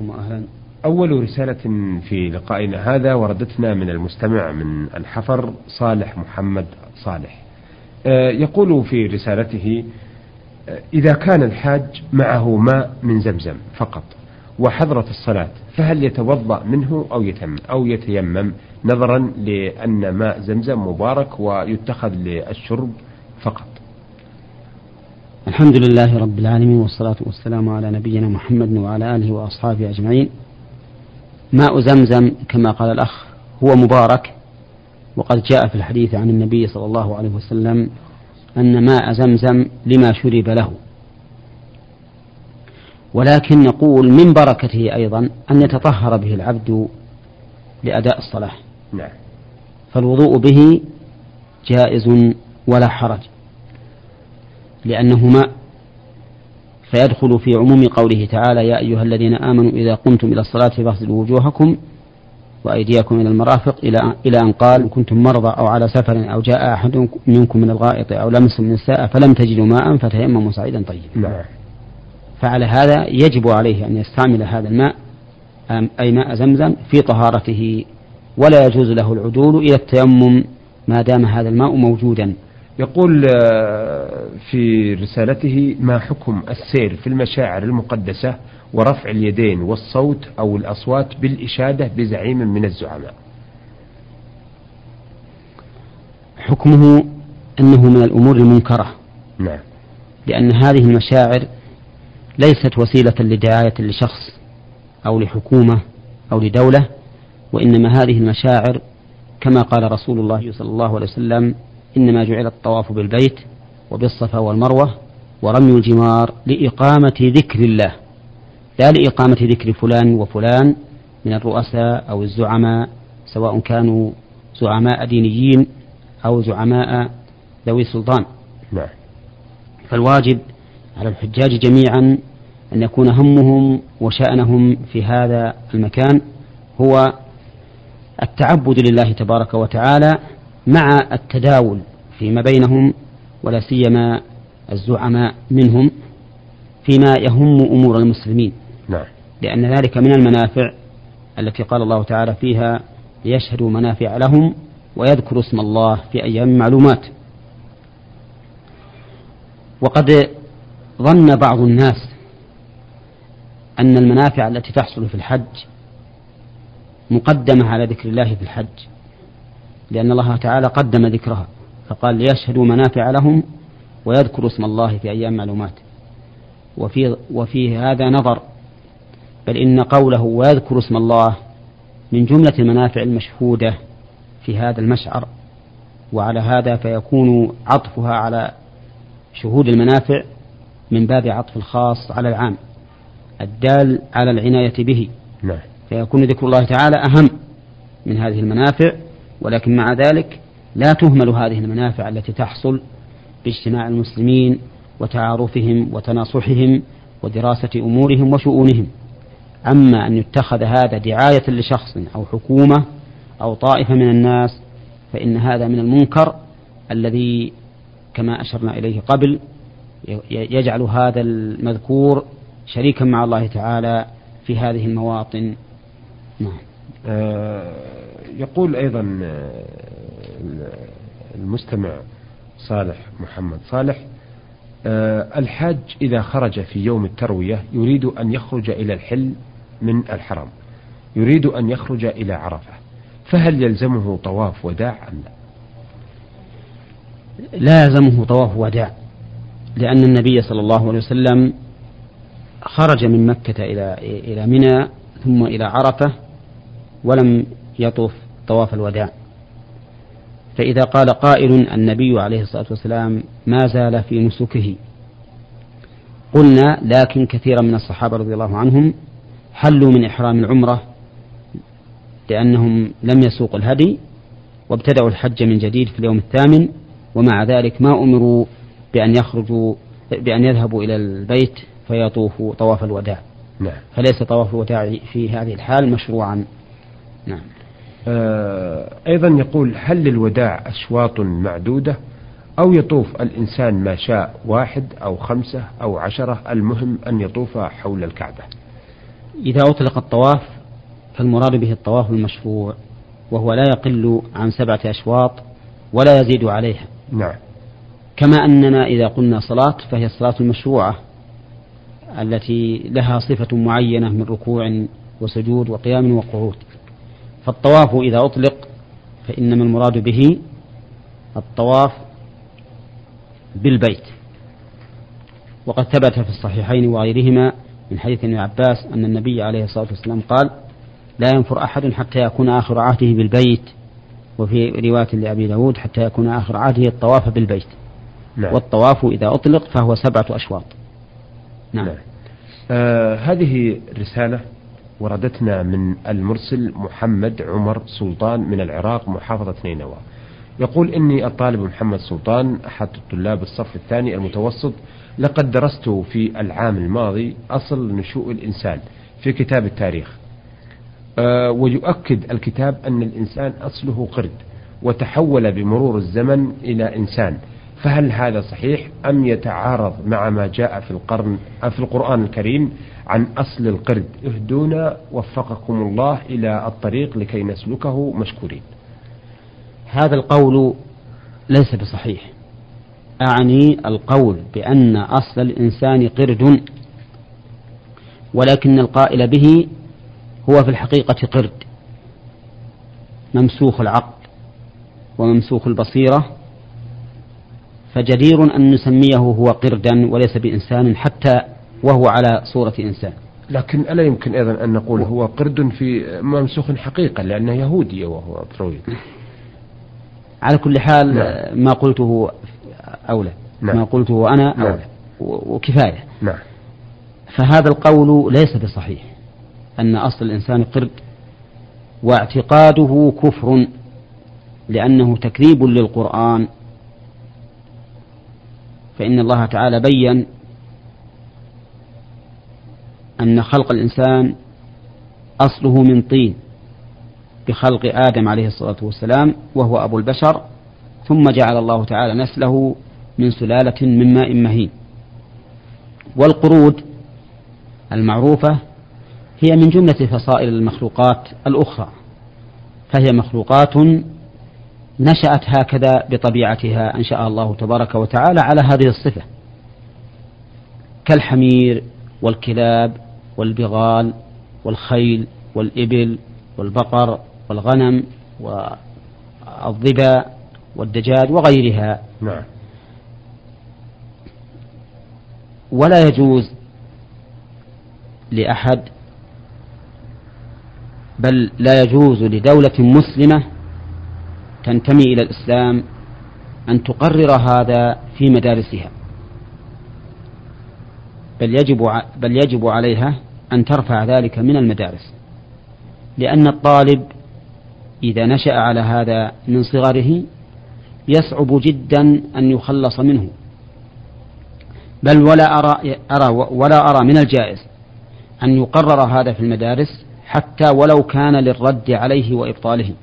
أهلا. أول رسالة في لقائنا هذا وردتنا من المستمع من الحفر صالح محمد صالح. آه، يقول في رسالته آه، إذا كان الحاج معه ماء من زمزم فقط وحضرت الصلاة فهل يتوضأ منه أو يتم أو يتيمم؟ نظرا لأن ماء زمزم مبارك ويتخذ للشرب فقط. الحمد لله رب العالمين والصلاة والسلام على نبينا محمد وعلى آله وأصحابه أجمعين. ماء زمزم كما قال الأخ هو مبارك وقد جاء في الحديث عن النبي صلى الله عليه وسلم أن ماء زمزم لما شرب له. ولكن نقول من بركته أيضا أن يتطهر به العبد لأداء الصلاة. نعم. فالوضوء به جائز ولا حرج. لأنه ماء فيدخل في عموم قوله تعالى يا أيها الذين آمنوا إذا قمتم إلى الصلاة فاغسلوا وجوهكم وأيديكم إلى المرافق إلى إلى أن قال كنتم مرضى أو على سفر أو جاء أحد منكم من الغائط أو لمس النساء فلم تجدوا ماء فتيمموا صعيدا طيبا. نعم. فعلى هذا يجب عليه أن يستعمل هذا الماء أي ماء زمزم في طهارته ولا يجوز له العدول إلى التيمم ما دام هذا الماء موجودا يقول آه، في رسالته ما حكم السير في المشاعر المقدسة ورفع اليدين والصوت أو الأصوات بالإشادة بزعيم من الزعماء؟ حكمه أنه من الأمور المنكرة. نعم. لأن هذه المشاعر ليست وسيلة لدعاية لشخص أو لحكومة أو لدولة وإنما هذه المشاعر كما قال رسول الله صلى الله عليه وسلم إنما جعل الطواف بالبيت وبالصفا والمروة ورمي الجمار لإقامة ذكر الله. لا لإقامة ذكر فلان وفلان من الرؤساء أو الزعماء سواء كانوا زعماء دينيين أو زعماء ذوي سلطان. نعم. فالواجب على الحجاج جميعا أن يكون همهم وشأنهم في هذا المكان هو التعبد لله تبارك وتعالى مع التداول فيما بينهم ولا سيما الزعماء منهم فيما يهم أمور المسلمين. نعم. لأن ذلك من المنافع التي قال الله تعالى فيها ليشهدوا منافع لهم ويذكروا اسم الله في أيام معلومات. وقد ظن بعض الناس أن المنافع التي تحصل في الحج مقدمة على ذكر الله في الحج. لأن الله تعالى قدم ذكرها فقال ليشهدوا منافع لهم ويذكروا اسم الله في أيام معلومات. وفي, وفي هذا نظر بل إن قوله ويذكر اسم الله من جملة المنافع المشهودة في هذا المشعر وعلى هذا فيكون عطفها على شهود المنافع من باب عطف الخاص على العام الدال على العناية به. نعم. فيكون ذكر الله تعالى أهم من هذه المنافع ولكن مع ذلك لا تهمل هذه المنافع التي تحصل باجتماع المسلمين وتعارفهم وتناصحهم ودراسة أمورهم وشؤونهم. أما أن يتخذ هذا دعاية لشخص أو حكومة أو طائفة من الناس فإن هذا من المنكر الذي كما أشرنا إليه قبل يجعل هذا المذكور شريكا مع الله تعالى في هذه المواطن. نعم. آه يقول أيضا آه، المستمع صالح محمد صالح آه الحاج إذا خرج في يوم التروية يريد أن يخرج إلى الحل من الحرم يريد أن يخرج إلى عرفة فهل يلزمه طواف وداع أم لا؟ لا يلزمه طواف وداع لأن النبي صلى الله عليه وسلم خرج من مكة إلى إلى منى ثم إلى عرفة ولم يطوف طواف الوداع. فإذا قال قائل النبي عليه الصلاة والسلام ما زال في نسكه. قلنا لكن كثيرا من الصحابة رضي الله عنهم حلوا من إحرام العمرة لأنهم لم يسوقوا الهدي وابتدأوا الحج من جديد في اليوم الثامن ومع ذلك ما أمروا بأن يخرجوا بأن يذهبوا إلى البيت فيطوفوا طواف الوداع. نعم. فليس طواف الوداع في هذه الحال مشروعا. نعم. أيضا يقول هل للوداع أشواط معدودة أو يطوف الإنسان ما شاء واحد أو خمسة أو عشرة؟ المهم أن يطوف حول الكعبة. إذا أطلق الطواف فالمراد به الطواف المشروع وهو لا يقل عن سبعة أشواط ولا يزيد عليها. نعم. كما أننا إذا قلنا صلاة فهي الصلاة المشروعة التي لها صفة معينة من ركوع وسجود وقيام وقعود. فالطواف إذا أطلق فإنما المراد به الطواف بالبيت. وقد ثبت في الصحيحين وغيرهما من حديث ابن عباس أن النبي عليه الصلاة والسلام قال لا ينفر أحد حتى يكون آخر عهده بالبيت. وفي رواية لأبي داود حتى يكون آخر عهده الطواف بالبيت. نعم. والطواف إذا أطلق فهو سبعة أشواط. نعم, نعم. آه هذه رسالة وردتنا من المرسل محمد عمر سلطان من العراق محافظة نينوى. يقول إني الطالب محمد سلطان أحد الطلاب الصف الثاني المتوسط لقد درست في العام الماضي أصل نشوء الإنسان في كتاب التاريخ. أه ويؤكد الكتاب أن الإنسان أصله قرد وتحول بمرور الزمن إلى إنسان فهل هذا صحيح أم يتعارض مع ما جاء في القرن في القرآن الكريم عن أصل القرد؟ اهدونا وفقكم الله إلى الطريق لكي نسلكه مشكورين. هذا القول ليس بصحيح. أعني القول بأن أصل الإنسان قرد ولكن القائل به هو في الحقيقة قرد. ممسوخ العقل وممسوخ البصيرة فجدير أن نسميه هو قردا وليس بإنسان حتى وهو على صورة إنسان لكن ألا يمكن أيضا أن نقول هو قرد في ممسوخ حقيقة لأنه يهودي وهو فرويد على كل حال نعم. ما قلته أولى نعم. ما قلته أنا نعم. أولى وكفاية نعم. فهذا القول ليس بصحيح أن أصل الإنسان قرد واعتقاده كفر لأنه تكذيب للقرآن فإن الله تعالى بين أن خلق الإنسان أصله من طين بخلق آدم عليه الصلاة والسلام وهو أبو البشر ثم جعل الله تعالى نسله من سلالة من ماء مهين. والقرود المعروفة هي من جملة فصائل المخلوقات الأخرى فهي مخلوقات نشأت هكذا بطبيعتها أنشأها الله تبارك وتعالى على هذه الصفة. كالحمير والكلاب والبغال والخيل والإبل والبقر والغنم والظبا والدجاج وغيرها. نعم. ولا يجوز لأحد بل لا يجوز لدولة مسلمة تنتمي إلى الإسلام أن تقرر هذا في مدارسها. بل يجب بل يجب عليها أن ترفع ذلك من المدارس. لأن الطالب إذا نشأ على هذا من صغره يصعب جدا أن يخلص منه. بل ولا أرى, أرى ولا أرى من الجائز أن يقرر هذا في المدارس حتى ولو كان للرد عليه وإبطاله.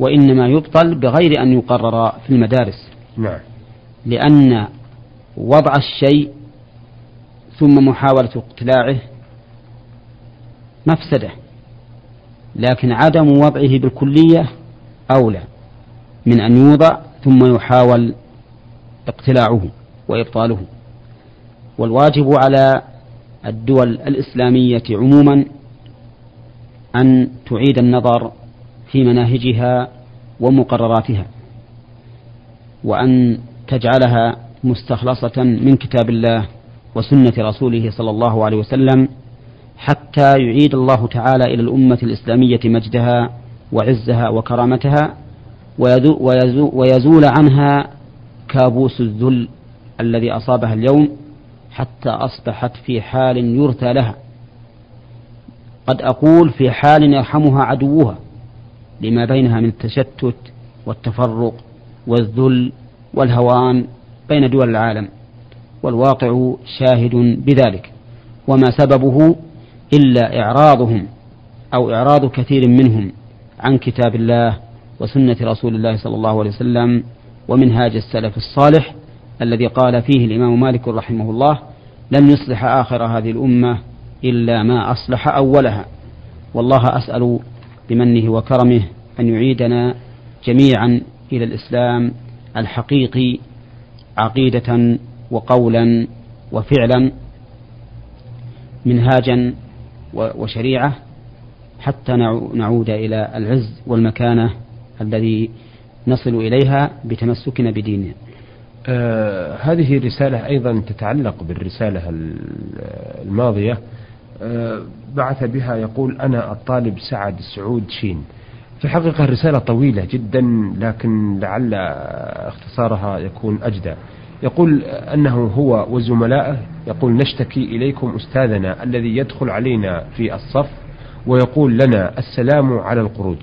وإنما يبطل بغير أن يقرر في المدارس. نعم. لأن وضع الشيء ثم محاولة اقتلاعه مفسدة لكن عدم وضعه بالكلية أولى من أن يوضع ثم يحاول اقتلاعه وإبطاله. والواجب على الدول الإسلامية عموما أن تعيد النظر في مناهجها ومقرراتها وأن تجعلها مستخلصة من كتاب الله وسنة رسوله صلى الله عليه وسلم حتى يعيد الله تعالى إلى الأمة الإسلامية مجدها وعزها وكرامتها ويزول عنها كابوس الذل الذي أصابها اليوم حتى أصبحت في حال يرثى لها. قد أقول في حال يرحمها عدوها. لما بينها من التشتت والتفرق والذل والهوان بين دول العالم والواقع شاهد بذلك. وما سببه إلا إعراضهم أو إعراض كثير منهم عن كتاب الله وسنة رسول الله صلى الله عليه وسلم ومنهاج السلف الصالح الذي قال فيه الإمام مالك رحمه الله لن يصلح آخر هذه الأمة إلا ما أصلح أولها والله أسأل بمنه وكرمه أن يعيدنا جميعا إلى الإسلام الحقيقي عقيدة وقولا وفعلا منهاجا وشريعة حتى نعود إلى العز والمكانة الذي نصل إليها بتمسكنا بديننا. آه هذه رسالة أيضا تتعلق بالرسالة الماضية بعث بها يقول أنا الطالب سعد سعود شين. في الحقيقة الرسالة طويلة جدا لكن لعل اختصارها يكون أجدى. يقول أنه هو وزملائه يقول نشتكي إليكم أستاذنا الذي يدخل علينا في الصف ويقول لنا السلام على القرود.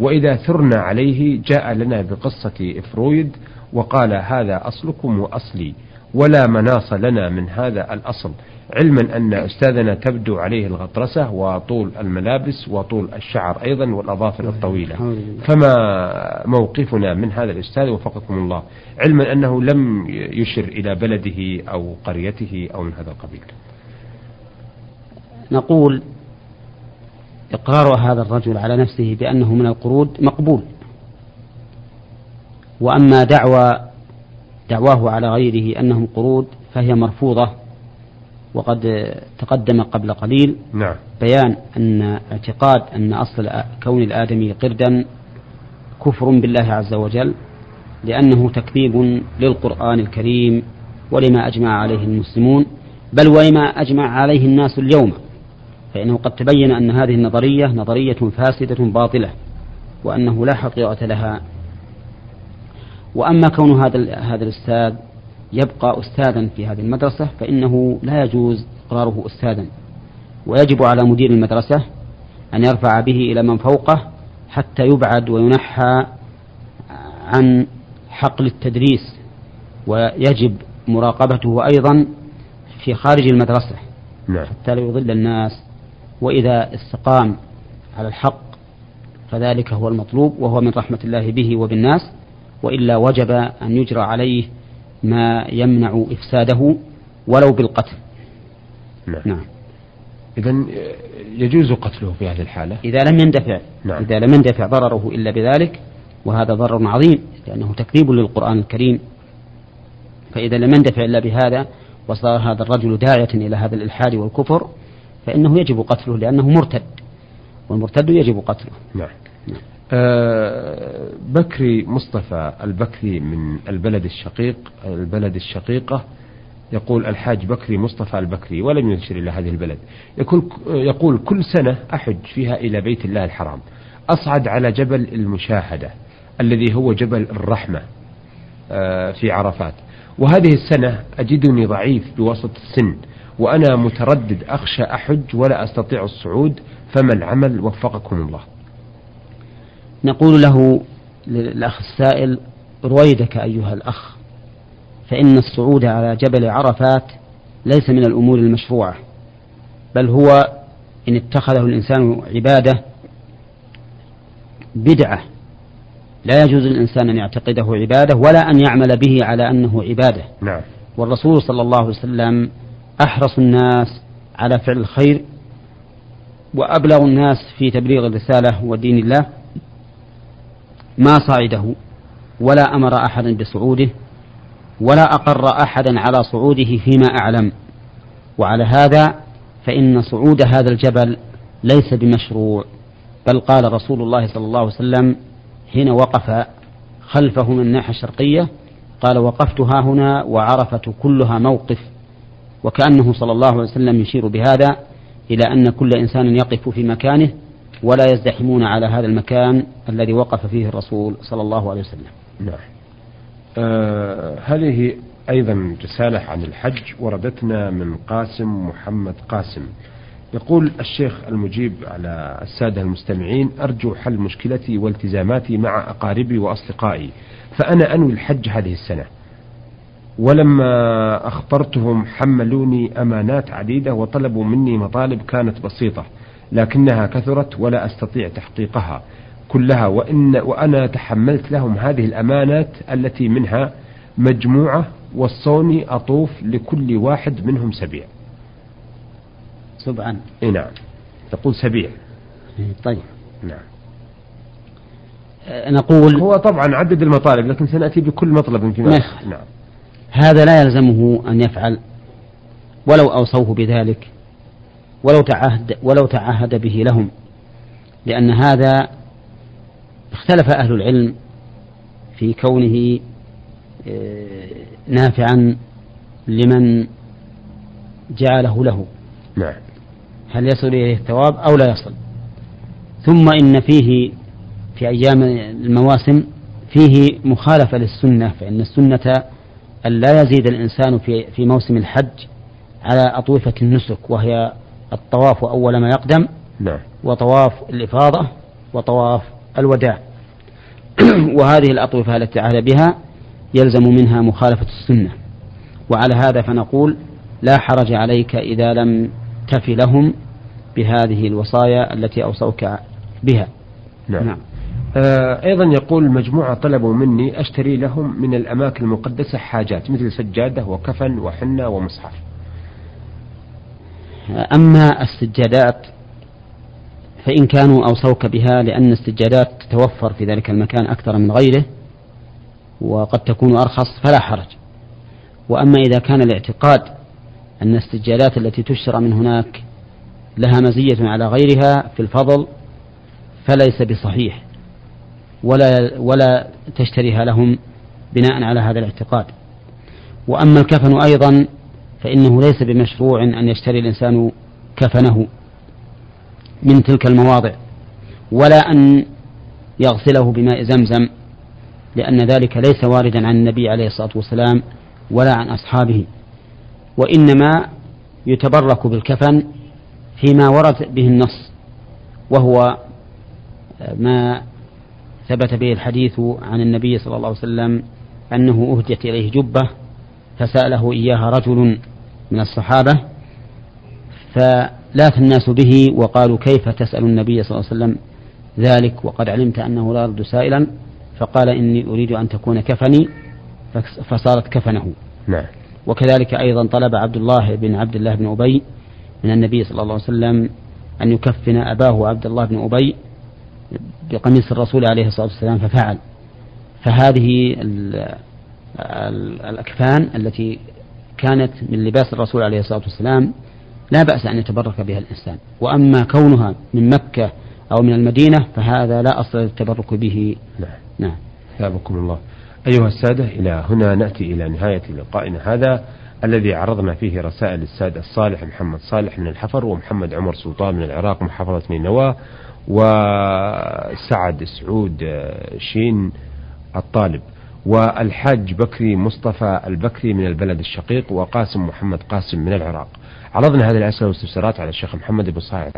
وإذا ثرنا عليه جاء لنا بقصة فرويد وقال هذا أصلكم وأصلي. ولا مناص لنا من هذا الأصل. علما أن أستاذنا تبدو عليه الغطرسة وطول الملابس وطول الشعر أيضا والأظافر الطويلة. فما موقفنا من هذا الأستاذ وفقكم الله. علما أنه لم يشر إلى بلده أو قريته أو من هذا القبيل. نقول إقرار هذا الرجل على نفسه بأنه من القرود مقبول. وأما دعوى دعواه على غيره أنهم قرود فهي مرفوضة وقد تقدم قبل قليل نعم. بيان أن اعتقاد أن أصل كون الآدمي قردا كفر بالله عز وجل لأنه تكذيب للقرآن الكريم ولما أجمع عليه المسلمون بل ولما أجمع عليه الناس اليوم فإنه قد تبين أن هذه النظرية نظرية فاسدة باطلة وأنه لا حقيقة لها وأما كون هذا هذا الأستاذ يبقى أستاذا في هذه المدرسة فإنه لا يجوز إقراره أستاذا. ويجب على مدير المدرسة أن يرفع به إلى من فوقه حتى يبعد وينحى عن حقل التدريس ويجب مراقبته أيضا في خارج المدرسة نعم. حتى لا يضل الناس. وإذا استقام على الحق فذلك هو المطلوب وهو من رحمة الله به وبالناس. وإلا وجب أن يجرى عليه ما يمنع إفساده ولو بالقتل. نعم, نعم. إذا يجوز قتله في هذه الحالة؟ إذا لم يندفع. نعم. إذا لم يندفع ضرره إلا بذلك وهذا ضرر عظيم لأنه تكذيب للقرآن الكريم. فإذا لم يندفع إلا بهذا وصار هذا الرجل داعية إلى هذا الإلحاد والكفر فإنه يجب قتله لأنه مرتد والمرتد يجب قتله. نعم, نعم. آه بكري مصطفى البكري من البلد الشقيق البلد الشقيقة يقول الحاج بكري مصطفى البكري ولم ينشر إلى هذه البلد. يقول, يقول كل سنة أحج فيها إلى بيت الله الحرام. أصعد على جبل المشاهدة الذي هو جبل الرحمة آه في عرفات. وهذه السنة أجدني ضعيف بوسط السن وأنا متردد أخشى أحج ولا أستطيع الصعود فما العمل وفقكم الله. نقول له للأخ السائل رويدك أيها الأخ فإن الصعود على جبل عرفات ليس من الأمور المشروعة بل هو إن اتخذه الإنسان عبادة بدعة لا يجوز للإنسان أن يعتقده عبادة ولا أن يعمل به على أنه عبادة نعم. والرسول صلى الله عليه وسلم أحرص الناس على فعل الخير وأبلغ الناس في تبليغ الرسالة ودين الله ما صعده ولا أمر أحدا بصعوده ولا أقر أحدا على صعوده فيما أعلم. وعلى هذا فإن صعود هذا الجبل ليس بمشروع بل قال رسول الله صلى الله عليه وسلم حين وقف خلفه من الناحية الشرقية قال وقفت ها هنا وعرفة كلها موقف وكأنه صلى الله عليه وسلم يشير بهذا إلى أن كل إنسان يقف في مكانه ولا يزدحمون على هذا المكان الذي وقف فيه الرسول صلى الله عليه وسلم. نعم. آه هذه أيضا رسالة عن الحج وردتنا من قاسم محمد قاسم. يقول الشيخ المجيب على السادة المستمعين أرجو حل مشكلتي والتزاماتي مع أقاربي وأصدقائي فأنا أنوي الحج هذه السنة. ولما أخبرتهم حملوني أمانات عديدة وطلبوا مني مطالب كانت بسيطة. لكنها كثرت ولا أستطيع تحقيقها كلها وإن وأنا تحملت لهم هذه الأمانات التي منها مجموعة وصوني أطوف لكل واحد منهم سبيع. سبعا. إي نعم. تقول سبيع. طيب. نعم. نقول هو طبعا عدد المطالب لكن سنأتي بكل مطلب نعم. نعم. هذا لا يلزمه أن يفعل ولو أوصوه بذلك. ولو تعهد ولو تعهد به لهم لأن هذا اختلف أهل العلم في كونه آه، نافعا لمن جعله له. نعم. هل يصل إليه الثواب أو لا يصل؟ ثم إن فيه في أيام المواسم فيه مخالفة للسنة فإن السنة أن لا يزيد الإنسان في في موسم الحج على أطوفة النسك وهي الطواف أول ما يقدم نعم. وطواف الإفاضة وطواف الوداع. وهذه الأطوفة التي عهد بها يلزم منها مخالفة السنة. وعلى هذا فنقول لا حرج عليك إذا لم تف لهم بهذه الوصايا التي أوصوك بها. نعم, نعم. آه أيضا يقول مجموعة طلبوا مني أشتري لهم من الأماكن المقدسة حاجات مثل سجادة وكفن وحنة ومصحف. أما السجادات فإن كانوا أوصوك بها لأن السجادات تتوفر في ذلك المكان أكثر من غيره وقد تكون أرخص فلا حرج. وأما إذا كان الاعتقاد أن السجادات التي تشترى من هناك لها مزية على غيرها في الفضل فليس بصحيح ولا ولا تشتريها لهم بناء على هذا الاعتقاد. وأما الكفن أيضا فإنه ليس بمشروع أن يشتري الإنسان كفنه من تلك المواضع ولا أن يغسله بماء زمزم لأن ذلك ليس واردا عن النبي عليه الصلاة والسلام ولا عن أصحابه وإنما يتبرك بالكفن فيما ورد به النص وهو ما ثبت به الحديث عن النبي صلى الله عليه وسلم أنه أهدت إليه جبة فسأله إياها رجل من الصحابة فلاث الناس به وقالوا كيف تسأل النبي صلى الله عليه وسلم ذلك؟ وقد علمت أنه لا يرد سائلا فقال إني أريد أن تكون كفني فصارت كفنه. نعم. وكذلك أيضا طلب عبد الله بن عبد الله بن أبي من النبي صلى الله عليه وسلم أن يكفن أباه عبد الله بن أبي بقميص الرسول عليه الصلاة والسلام ففعل. فهذه الأكفان التي كانت من لباس الرسول عليه الصلاة والسلام لا بأس أن يتبرك بها الإنسان. وأما كونها من مكة أو من المدينة فهذا لا أصل للتبرك به. نعم. نعم. الله. أيها السادة إلى هنا نأتي إلى نهاية لقائنا هذا الذي عرضنا فيه رسائل السادة الصالح محمد صالح من الحفر ومحمد عمر سلطان من العراق محافظة نينوى وسعد سعود شين الطالب. والحاج بكري مصطفى البكري من البلد الشقيق وقاسم محمد قاسم من العراق. عرضنا هذه الأسئلة والاستفسارات على الشيخ محمد بن صالح.